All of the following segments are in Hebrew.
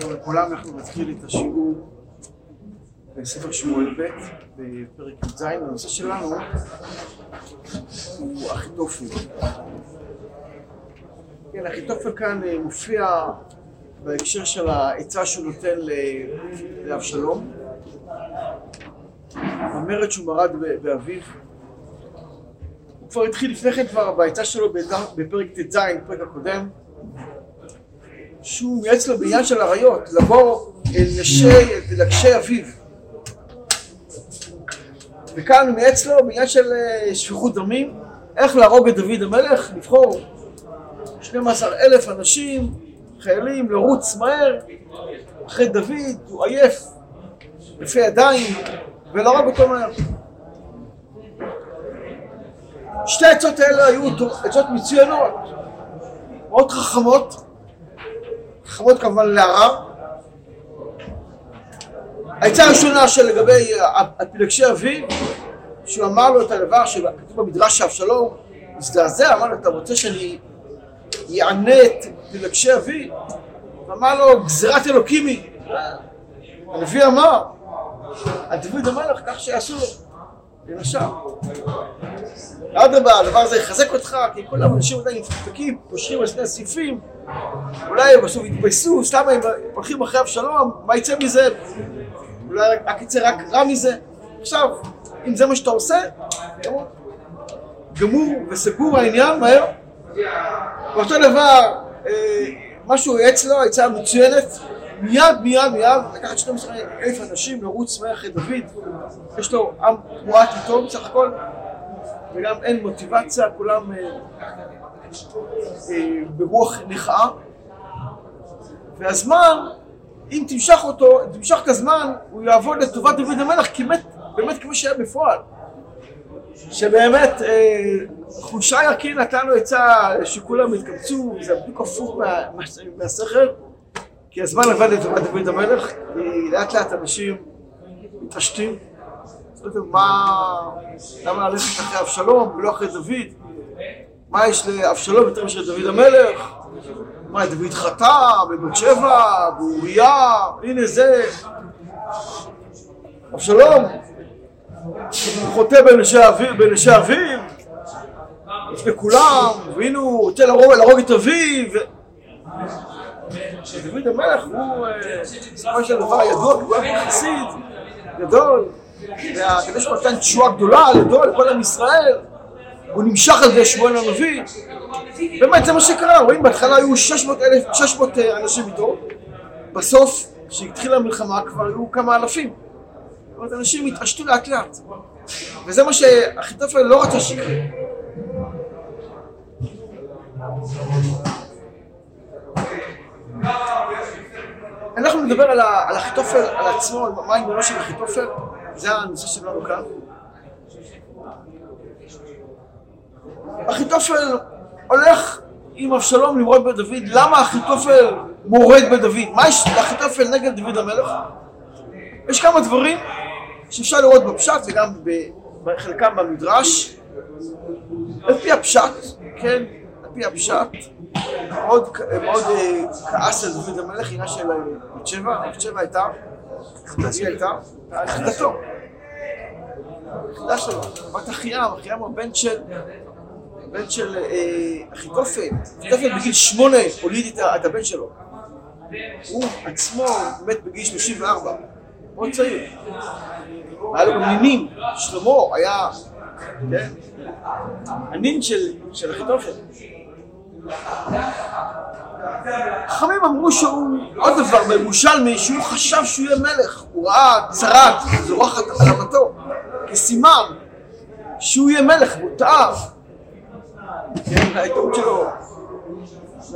שלום לכולם, אנחנו נתחיל את השיעור בספר שמואל ב' בפרק י"ז, הנושא שלנו הוא אחיתופל. כן, אחיתופל כאן אה, מופיע בהקשר של העצה שהוא נותן לאבשלום, המרד שהוא מרד באביו. הוא כבר התחיל לפני כן כבר בעצה שלו בפרק ט"ז, בפרק הקודם, שהוא מייעץ לו בעניין של עריות, לבוא אל נשי, אל לקשי אביו. וכאן הוא מייעץ לו בעניין של אה, שפיכות דמים, איך להרוג את דוד המלך, לבחור 12 אלף אנשים, חיילים, לרוץ מהר אחרי דוד, הוא עייף, לפי ידיים, ולהרוג אותו מהר. שתי העצות האלה היו עצות מצוינות, מאוד חכמות, חכמות כמובן להרע. העצה הראשונה שלגבי הפילגשי אביו, שהוא אמר לו את הדבר שכתוב במדרש שאבשלום הזדעזע, אמר לו, אתה רוצה שאני יענה את פילגשי אבי? ואמר לו, גזירת אלוקים היא. הנביא אמר, על דוד המלך, כך שיעשו לו, למשל. אדרבה, הדבר הזה יחזק אותך, כי כולם אנשים עדיין מפקפקים, פושרים על שני הסעיפים, אולי הם בסוף יתבייסו, סתם הם הולכים אחרי אבשלום, מה יצא מזה? אולי רק יצא רק רע מזה. עכשיו, אם זה מה שאתה עושה, גמור וסגור העניין, מהר. ואותו דבר, אה, ייעץ לו, עצה מצוינת, מיד מיד מיד לקחת 12 אלף אנשים לרוץ אחרי דוד, יש לו עם מועט איתו בסך הכל, וגם אין מוטיבציה, כולם אה, אה, ברוח נכאה, והזמן, אם תמשך אותו, אם תמשך את הזמן, הוא יעבוד לטובת דוד המלך, כי באמת, באמת כמו שהיה בפועל. שבאמת אה, חושי יקין נתן לו עצה שכולם התקבצו, זה בדיוק הפוך מה, מה, מהשכל, כי הזמן עבד לטובת דוד המלך, כי לאט לאט אנשים מתעשתים. מה, למה ללכת אחרי אבשלום ולא אחרי דוד? מה יש לאבשלום יותר מאשר דוד המלך? מה, דוד חטא בבת שבע, באוריה, הנה זה. אבשלום, הוא חוטא בנשי אביו, לפני כולם, והנה הוא רוצה להרוג, להרוג את אביו. דוד המלך הוא בסופו של דבר ידוע כגון חסיד גדול, והקדוש ברוך הוא נתן תשועה גדולה גדול לכל עם ישראל, הוא נמשך על זה שמואל הנביא, באמת זה מה שקרה, רואים בהתחלה היו 600 אלף, 600 אנשים איתו, בסוף כשהתחילה המלחמה כבר היו כמה אלפים, זאת אומרת אנשים התעשתו לאט לאט, וזה מה שאחיתופל לא רצה שיקרה. אנחנו נדבר על, אחיתופל, על עצמו, על מה עניינו של אחיתופל, זה הנושא שלנו כאן. אחיתופל הולך עם אבשלום למרוד בדוד, למה אחיתופל מורד בדוד? מה יש לאחיתופל נגד דוד המלך? יש כמה דברים שאפשר לראות בפשט וגם בחלקם במדרש. על פי הפשט, כן, על פי הפשט, מאוד, מאוד כעס על דוד המלך, עניין של בת שבע, בת שבע הייתה, היא הייתה, נכדתו, נכדה שלו, בת אחיים, אחיים הוא הבן של, הבן של אחיתופל, אחיתופל בגיל שמונה הוליד את הבן שלו, הוא עצמו מת בגיל 34, מאוד צעיר, היה לו נינים, שלמה היה, כן, הנין של. חכמים אמרו שהוא, עוד דבר, בירושלמי, שהוא חשב שהוא יהיה מלך, הוא ראה צרת זורחת על אמתו, כסימן שהוא יהיה מלך, והוא טעה. כן, ההטעות שלו,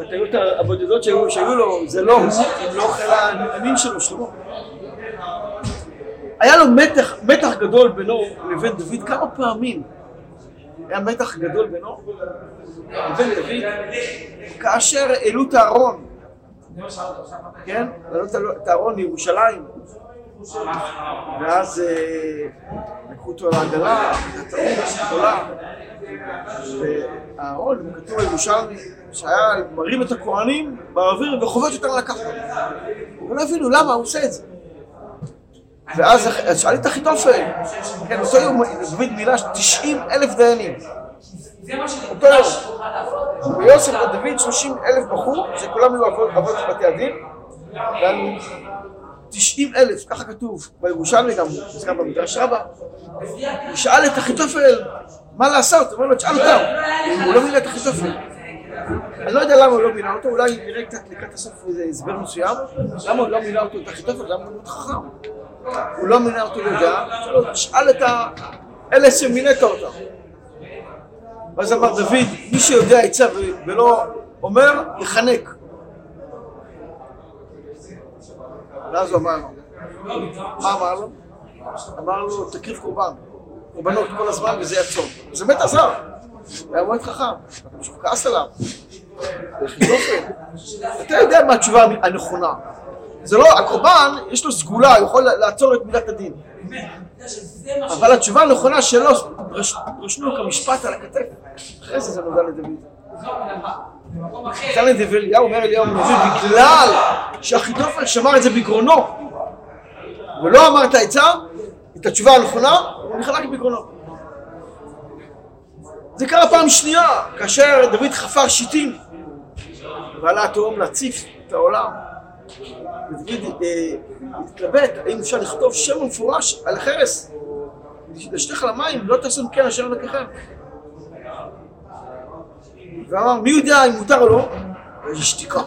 הטעויות הבודדות שהיו, לו, זה לא הוא, אם לא חיל הנין שלו, שלמה. היה לו מתח, מתח גדול בינו לבין דוד כמה פעמים. היה מתח גדול בינו לבין דוד, כאשר העלו את הארון, כן? העלו את הארון מירושלים, ואז לקחו אותו לעגלה, גדולה, והארון, כתוב בירושלמי, שהיה מרים את הכהנים באוויר וחובש אותם לקחת. הם לא הבינו למה הוא עושה את זה. ואז שאל את אחיתופל, כן, אותו יום דוד מילה 90 אלף דיינים. אותו יום. ויוסף ודוד 30 אלף בחור, שכולם היו אבות בתי הדין, 90 אלף, ככה כתוב, בירושלמי גם, נזכר במדרש רבה. הוא שאל את אחיתופל מה לעשות, הוא אומר לו, תשאל אותם. הוא לא מינה את אחיתופל. אני לא יודע למה הוא לא מינה אותו, אולי נראה קצת לקראת הסוף איזה הסבר מסוים, למה הוא לא מינה אותו את אחיתופל, למה הוא חכם. הוא לא מינה אותו לדעה, תשאל את אלה שמינית אותם. ואז אמר דוד, מי שיודע עצה ולא אומר, יחנק. ואז הוא אמר לו, מה אמר לו? אמר לו, תקריב קורבן, קורבנות כל הזמן וזה יצום. זה באמת עזר, היה מאוד חכם, כעס עליו. אתה יודע מה התשובה הנכונה. זה לא, הקורבן, יש לו סגולה, הוא יכול לעצור את מידת הדין. אבל התשובה הנכונה שלו, רשנו כמשפט על הכתף. אחרי זה זה נודע לדוד. נתן לדוד אליהו, אומר אליהו בגלל שאחיתופל שמר את זה בגרונו ולא אמר את העצה, את התשובה הנכונה, הוא נחלק בגרונו. זה קרה פעם שנייה, כאשר דוד חפר שיטים ועלה התהום להציף את העולם. ודוד אה, התלבט האם אפשר לכתוב שם מפורש על החרס לשתך למים, לא תעשו כן אשר אלוקיכם. ואמר, מי יודע אם מותר או לא? ויש שתיקה.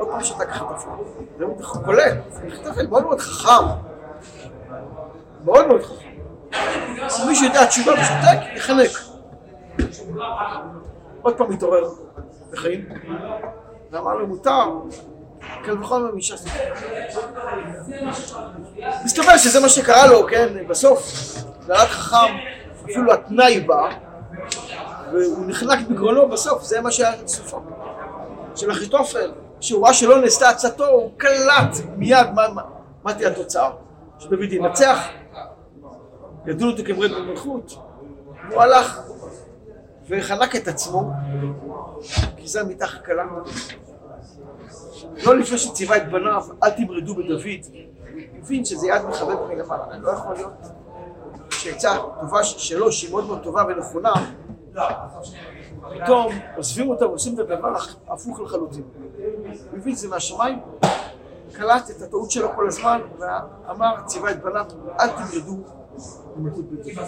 לא פעם שאתה ככה תפלה. זה קולט, זה מאוד מאוד חכם. מאוד מאוד חכם. מי שיודע תשובה ושותק, יחנק. עוד פעם מתעורר בחיים, ואמר לו מותר, קל וחומר מש"ס. מסתבר שזה מה שקרה לו, כן, בסוף, דעת חכם, אפילו התנאי בא, והוא נחנק בגרונו בסוף, זה מה שהיה סופו. של אחיתופל, שהוא ראה שלא נעשתה עצתו, הוא קלט מיד מה, מה, מה תהיה התוצאה. שדוד ינצח, ידעו אותו כמרד במלכות, הוא הלך וחנק את עצמו, כי זה מתחת קלה. לא לפני שציווה את בניו, אל תמרדו בדוד. הבין שזה יד מכבד מלמעלה, לא יכול להיות שעצה טובה שלו, שהיא מאוד מאוד טובה ונכונה, פתאום עוזבים אותה ועושים את הדבר הפוך לחלוטין. הוא הבין זה מהשמיים, קלט את הטעות שלו כל הזמן, ואמר, ציווה את בניו, אל תמרדו בית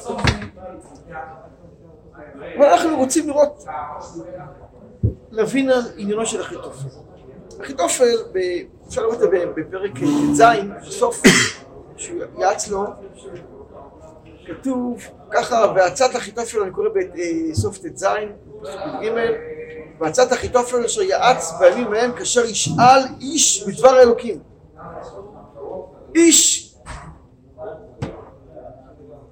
ואנחנו רוצים לראות, להבין על עניינו של אחיתופל. אחיתופל, אפשר לראות את זה בפרק ט"ז, בסוף, שהוא יעץ לו, כתוב ככה, ועצת אחיתופל, אני קורא בסוף ט"ז, ג', ועצת אחיתופל אשר יעץ בימים מהם כאשר ישאל איש בדבר האלוקים. איש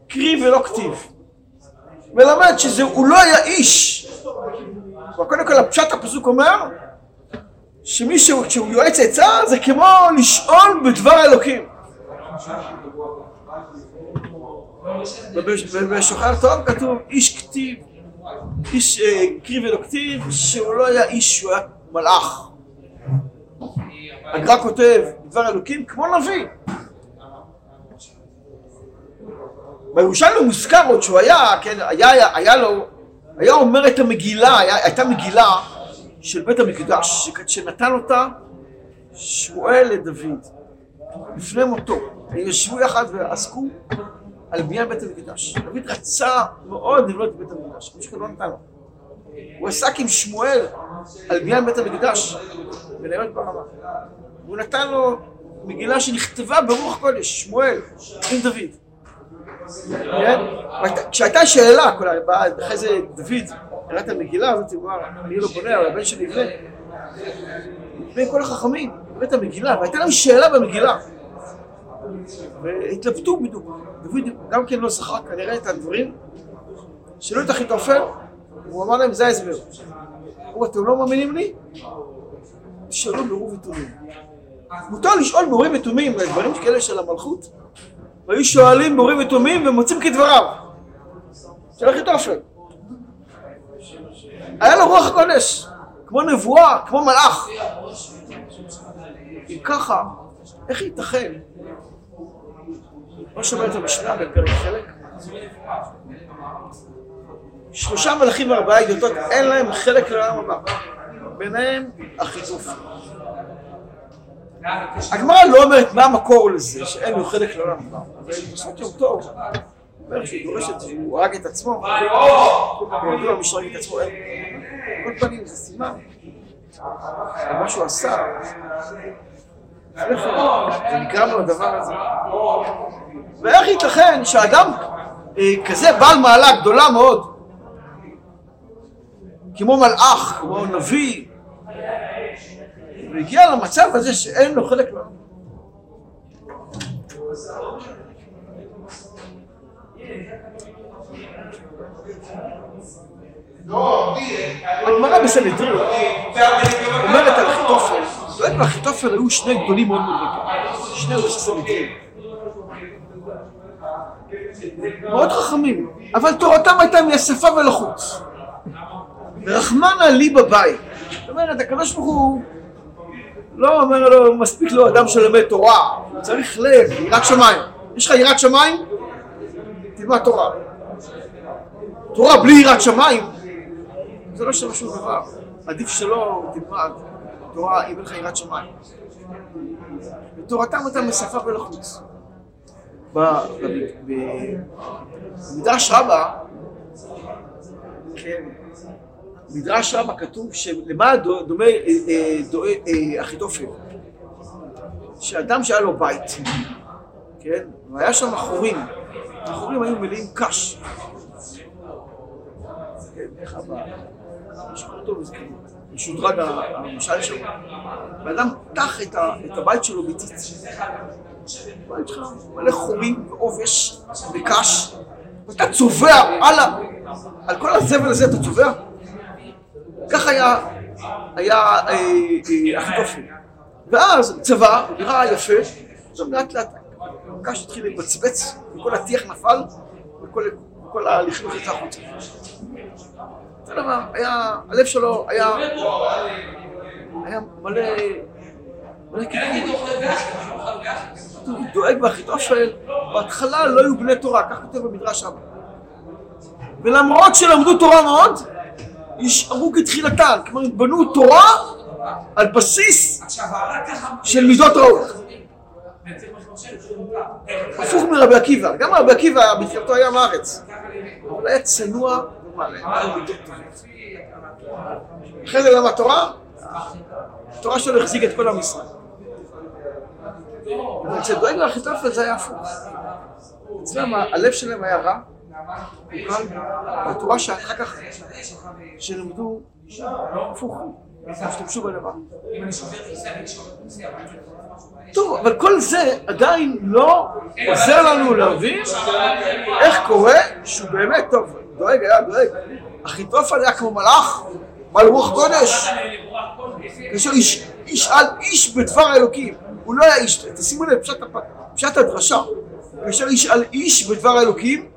קריא ולא כתיב. מלמד שהוא לא היה איש. קודם כל הפשט הפסוק אומר שמי שהוא יועץ עצה זה כמו לשאול בדבר האלוקים. ובשוחר טוב כתוב איש כתיב, איש אה, קריא ולא כתיב, שהוא לא היה איש, שהוא היה מלאך. הגר"א כותב דבר אלוקים כמו נביא. בירושלמי מוזכר עוד שהוא היה, כן, היה, היה, היה לו, היה אומר את המגילה, היה, הייתה מגילה של בית המקדש, שנתן אותה שמואל לדוד, לפני מותו. הם ישבו יחד ועסקו על בניין בית המקדש. דוד רצה מאוד לבנות את בית המקדש, מישהו לא נתן לו. הוא עסק עם שמואל על בניין בית המקדש, ולאמת ברמה. והוא נתן לו מגילה שנכתבה ברוח קודש, שמואל, עם דוד. כן? כשהייתה שאלה, אחרי זה דוד קרא את המגילה הזאת, הוא אמר, אני לא בונה, אבל הבן שלי יבנה. בין כל החכמים, בית המגילה, והייתה להם שאלה במגילה. והתלבטו בדיוק. דוד גם כן לא זכר כנראה את הדברים. שאלו את אחיתופל, הוא אמר להם, זה ההסבר. אמרו, אתם לא מאמינים לי? תשאלו ברור ותומים. מותר לשאול ברורים ותומים, דברים כאלה של המלכות, והיו שואלים ברורים ותומים ומוצאים כדבריו. של אחיתופל. היה לו רוח הקודש, כמו נבואה, כמו מלאך. אם ככה, איך ייתכן? כמו שאומרת המשנה בפרק חלק, שלושה מלאכים וארבעה ידיעות אין להם חלק לעולם הבא. ביניהם אחיתוף. הגמרא לא אומרת מה המקור לזה, שאין לו חלק לעולם הבא. אבל פסוק יום טוב, אומר שהוא דורש את זה, הוא הרג את עצמו, מי שהרג את עצמו. כל פנים זה סימן. מה שהוא עשה, זה נגרם לו הדבר הזה. ואיך ייתכן שאדם אה, כזה בעל מעלה גדולה מאוד, כמו מלאך, כמו נביא, והגיע למצב הזה שאין לו חלק לעולם. הגמרא בסנהדרין אומרת על אחיתופל, דואג לאחיתופל היו שני גדולים מאוד מאוד גדולים, שני ראשי סנהדרין. מאוד חכמים, אבל תורתם הייתה מהשפה ולחוץ. רחמנא לי בבית. זאת אומרת, הקדוש ברוך הוא לא אומר לו, מספיק לו אדם שלומד תורה, הוא צריך לב, יראת שמיים. יש לך יראת שמיים? תלמד תורה. תורה בלי יראת שמיים, זה לא שווה שום דבר. עדיף שלא תלמד תורה אם אין לך יראת שמיים. ותורתם הייתה משפה ולחוץ. במדרש רבה, כן, במדרש רבה כתוב שלמה דומה אה, אה, אה, אחיתופל? שאדם שהיה לו בית, כן, והיה שם חורים, החורים היו מלאים קש. כן, איך הבא? משודרג המשל שלו. ואדם פתח את הבית שלו בציץ. בית שלך מלא חורים ועובש וקש, ואתה צובע על. על כל הזבל הזה אתה צובע? כך היה, היה אחיתופל. ואז צבע, נראה יפה, עכשיו לאט לאט הקש התחיל לבצבץ, וכל הטיח נפל, וכל הלכלוך יצא החוצה. זה דבר, היה, הלב שלו היה, היה מלא, מלא קידום. הוא דואג באחיתופל, בהתחלה לא היו בני תורה, כך כותב במדרש אבא. ולמרות שלמדו תורה מאוד, נשארו כתחילתן, כלומר בנו תורה על בסיס של מידות רעות. הפוך מרבי עקיבא, גם רבי עקיבא בתחילתו היה מארץ, אבל היה צנוע אחרי זה למה תורה? התורה שלו החזיק את כל עם ישראל. אצל דואג לאחיתופל זה היה הפוך. אצלם הלב שלהם היה רע, והתורה שאחר כך, שלמדו, הפוך, השתמשו בדבר. טוב, אבל כל זה עדיין לא עוזר לנו להבין איך קורה שהוא באמת טוב. דואג, היה דואג. אחיתופל היה כמו מלאך, בעל רוח קודש. כאשר ישאל איש בדבר האלוקים, הוא לא היה איש, תשימו לב, פשט הדרשה. כאשר ישאל איש בדבר האלוקים,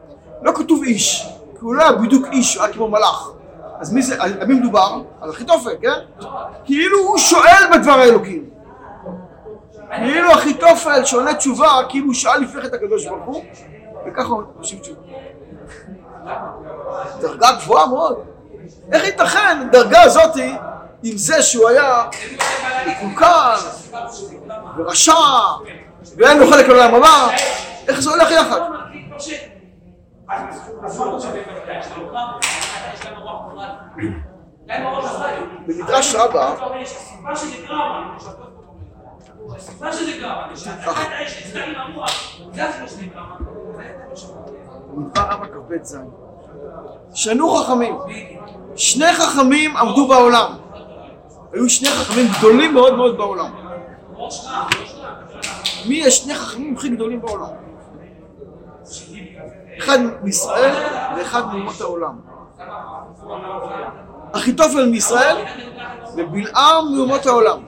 לא כתוב איש, כי הוא לא היה בדיוק איש, הוא היה כמו מלאך. אז מי זה, על מי מדובר? על אחיתופל, כן? כאילו הוא שואל בדבר האלוקים. כאילו אחיתופל שעונה תשובה, כאילו הוא שאל לפני את הקדוש ברוך הוא, וככה הוא משיב תשובה. דרגה גבוהה מאוד. איך ייתכן דרגה הזאתי עם זה שהוא היה מקולקל ורשע ואין לו חלק לעולם הבא? איך זה הולך יחד? במדרש רבה במדבר רבה כ"ב ז' שנו חכמים, שני חכמים עמדו בעולם, היו שני חכמים גדולים מאוד מאוד בעולם. מי השני חכמים הכי גדולים בעולם? אחד מישראל ואחד מאומות העולם. אחיתופל מישראל ובלעם מאומות העולם.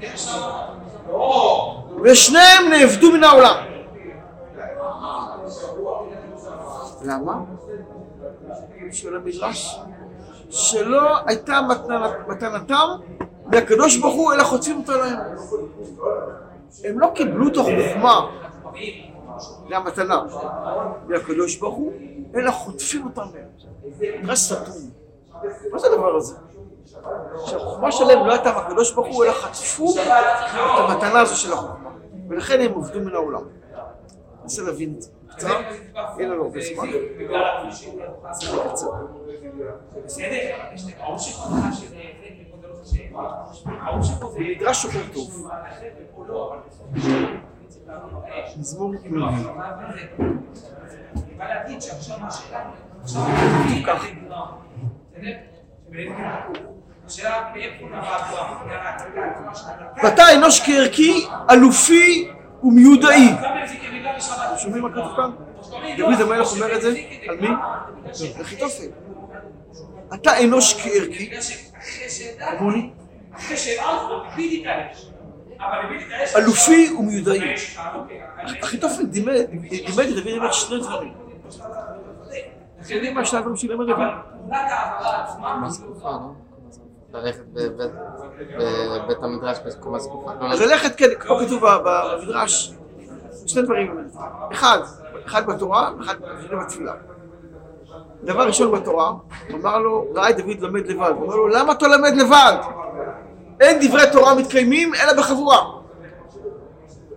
ושניהם נאבדו מן העולם. למה? של המדרש, שלא הייתה מתנתם מהקדוש ברוך הוא, אלא חוטפים אותה להם. הם לא קיבלו את החוכמה מהמתנה מהקדוש ברוך הוא, אלא חוטפים אותם מהם. מדרש סתום. מה זה הדבר הזה? שהחוכמה שלהם לא הייתה מהקדוש ברוך הוא, אלא חטפו את המתנה הזו של החוכמה. ולכן הם עובדו מן העולם. ננסה להבין את זה. קצר, אין לנו הרבה זמן. צריך לקצר. זה מדרש שוחר טוב. מזמור יהודי. ככה. ואתה אנוש כערכי, אלופי ומיודעי. אתם שומעים מה כתוב כאן? דוד המלך אומר את זה על מי? אחיתופל. אתה אנוש כערכי, כמוני, אלופי ומיודעי. אחיתופל דימד לדוד המלך שני דברים. אתם יודעים מה שני הדברים אומר רביעי? קומה זקופה, לא? ללכת בבית המדרש בקומה זקופה. לא אז ללכת, כן, כמו כתוב במדרש, שני דברים. אחד, אחד בתורה, אחד בתפילה. דבר ראשון בתורה, אמר לו, ראה את דוד לומד לבד. הוא אומר לו, למה אתה לומד לבד? אין דברי תורה מתקיימים אלא בחבורה.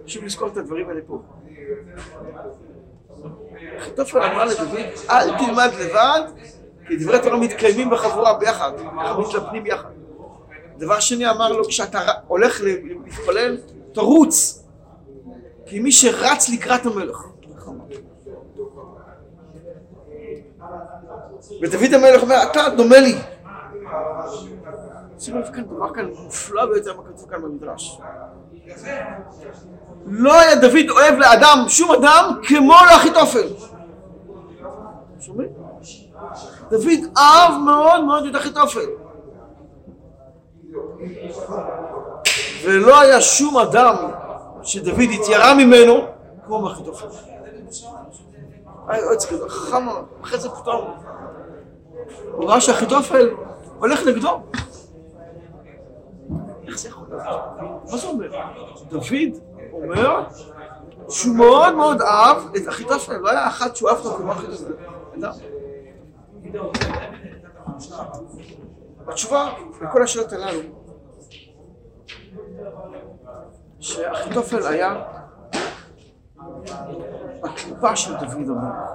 חשוב לזכור את הדברים האלה פה. אחיתופל אמר לדוד, אל תלמד לבד, כי דברי תורה מתקיימים בחבורה ביחד, אנחנו מתלבנים יחד. דבר שני אמר לו, כשאתה הולך להתפלל, תרוץ, כי מי שרץ לקראת המלך. ודוד המלך אומר, אתה דומה לי. שימו לב כאן, דבר כאן מופלא ביותר מה כתוב כאן במדרש. לא היה דוד אוהב לאדם, שום אדם, כמו לאחיתופל. שומעים? דוד אהב מאוד מאוד את אחיתופל. ולא היה שום אדם שדוד התיירא ממנו כמו מאחיתופל. היה יועץ כזה, מאוד. אחרי זה פתאום הוא ראה שאחיתופל הולך נגדו. מה זה אומר? דוד אומר שהוא מאוד מאוד אהב את אחיתופל, לא היה אחד שהוא אהב אותו כמו אחיתופל. התשובה לכל השאלות הללו, שאחיתופל היה הקליפה של דוד המלך.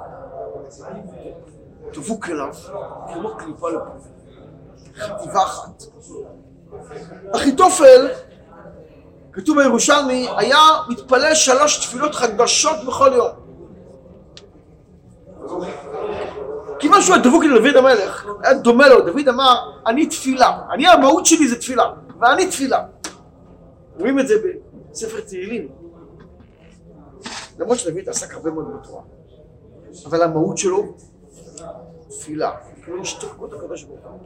דבוק אליו, כמו קליפה לפה. חטיבה אחת. אחיתופל, כתוב בירושלמי, היה מתפלל שלוש תפילות חדשות בכל יום. כיוון שהוא היה דבוק לדוד המלך, היה דומה לו, דוד אמר, אני תפילה, אני המהות שלי זה תפילה, ואני תפילה. רואים את זה בספר תהילים. למרות שדוד עסק הרבה מאוד בתורה, אבל המהות שלו, תפילה, כאילו השתוקקות הקדוש ברוך הוא.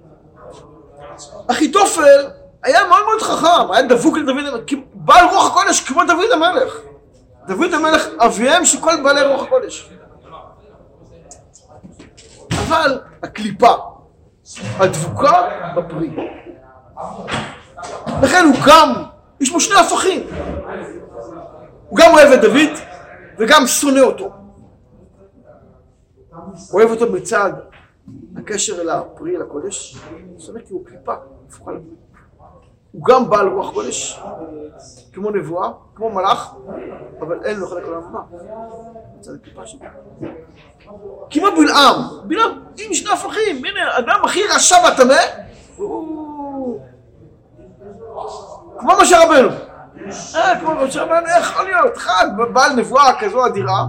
אחיתופל היה מאוד מאוד חכם, היה דבוק לדוד המלך, בעל רוח הקודש כמו דוד המלך. דוד המלך אביהם של כל בעלי רוח הקודש. אבל הקליפה, הדבוקה בפרי. לכן הוא גם, יש בו שני הפכים. הוא גם אוהב את דוד וגם שונא אותו. אוהב אותו מצד הקשר אל הפרי, אל הקודש, שונא כי הוא קליפה, הפוכה לפרי. הוא גם בעל רוח קודש, כמו נבואה, כמו מלאך, אבל אין לו חלק לעולם. כמו בלעם, בלעם עם שני הפכים, הנה, האדם הכי רשע והטמא, הוא... כמו משה רבנו. אה, כמו משה רבנו, איך יכול להיות? אחד, בעל נבואה כזו אדירה,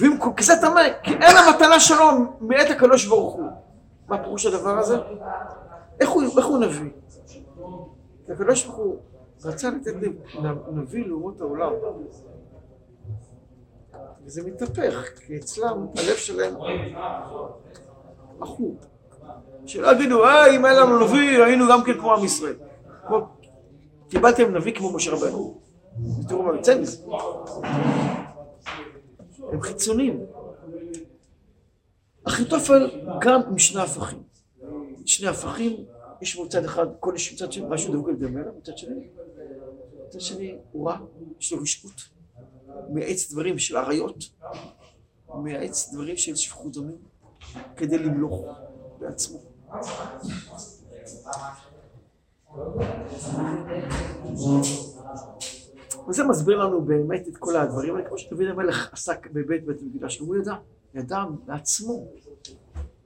הוא כזה טמא, כי אין המתנה שלו מאת הקדוש ברוך הוא. מה פירוש הדבר הזה? איך הוא, איך הוא נביא? הקדוש ברוך הוא רצה לתת נביא לאומות העולם. וזה מתהפך, כי אצלם הלב שלהם אחוד. שלא יגידו, היי, אם היה לנו נביא, היינו גם כן כמו עם ישראל. כמו, קיבלתם נביא כמו משה רבנו. תראו מה יוצא מזה. הם חיצוניים. אחיתופל גם עם שני הפכים. שני הפכים, יש בו צד אחד, כל איש מצד שני, משהו דבוק על דמלה, מצד שני. מצד שני הוא רע, יש לו רשעות. מייעץ דברים של עריות, מייעץ דברים של שפיכות דמים, כדי למלוך בעצמו. וזה מסביר לנו באמת את כל הדברים האלה, כמו שדוד המלך עסק בבית בית המקדש, הוא ידע, ידע בעצמו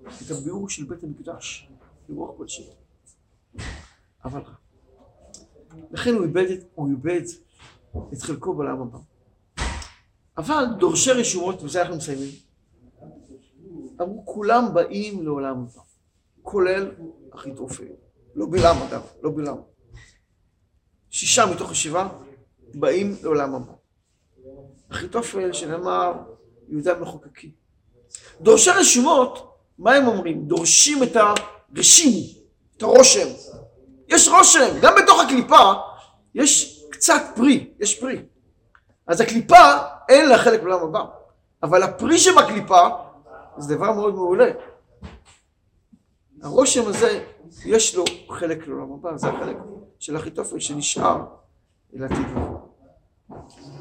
את הביאור של בית המקדש, ברוח קודשי. אבל רע. לכן הוא איבד, את- הוא איבד את חלקו בעולם הבא. אבל דורשי רשומות, ובזה אנחנו מסיימים, אמרו כולם באים לעולם הבא, כולל אחיתופל. לא בלעם אגב, לא בלעם. שישה מתוך השבעה באים לעולם הבא. אחיתופל שנאמר יהודה מחוקקי. דורשי רשומות, מה הם אומרים? דורשים את הרשים, את הרושם. יש רושם, גם בתוך הקליפה יש קצת פרי, יש פרי. אז הקליפה אין לה חלק בעולם הבא, אבל הפרי שבקליפה זה דבר מאוד מעולה. הרושם הזה, יש לו חלק לעולם הבא, זה החלק של אחיתופל שנשאר לעתיד לבוא.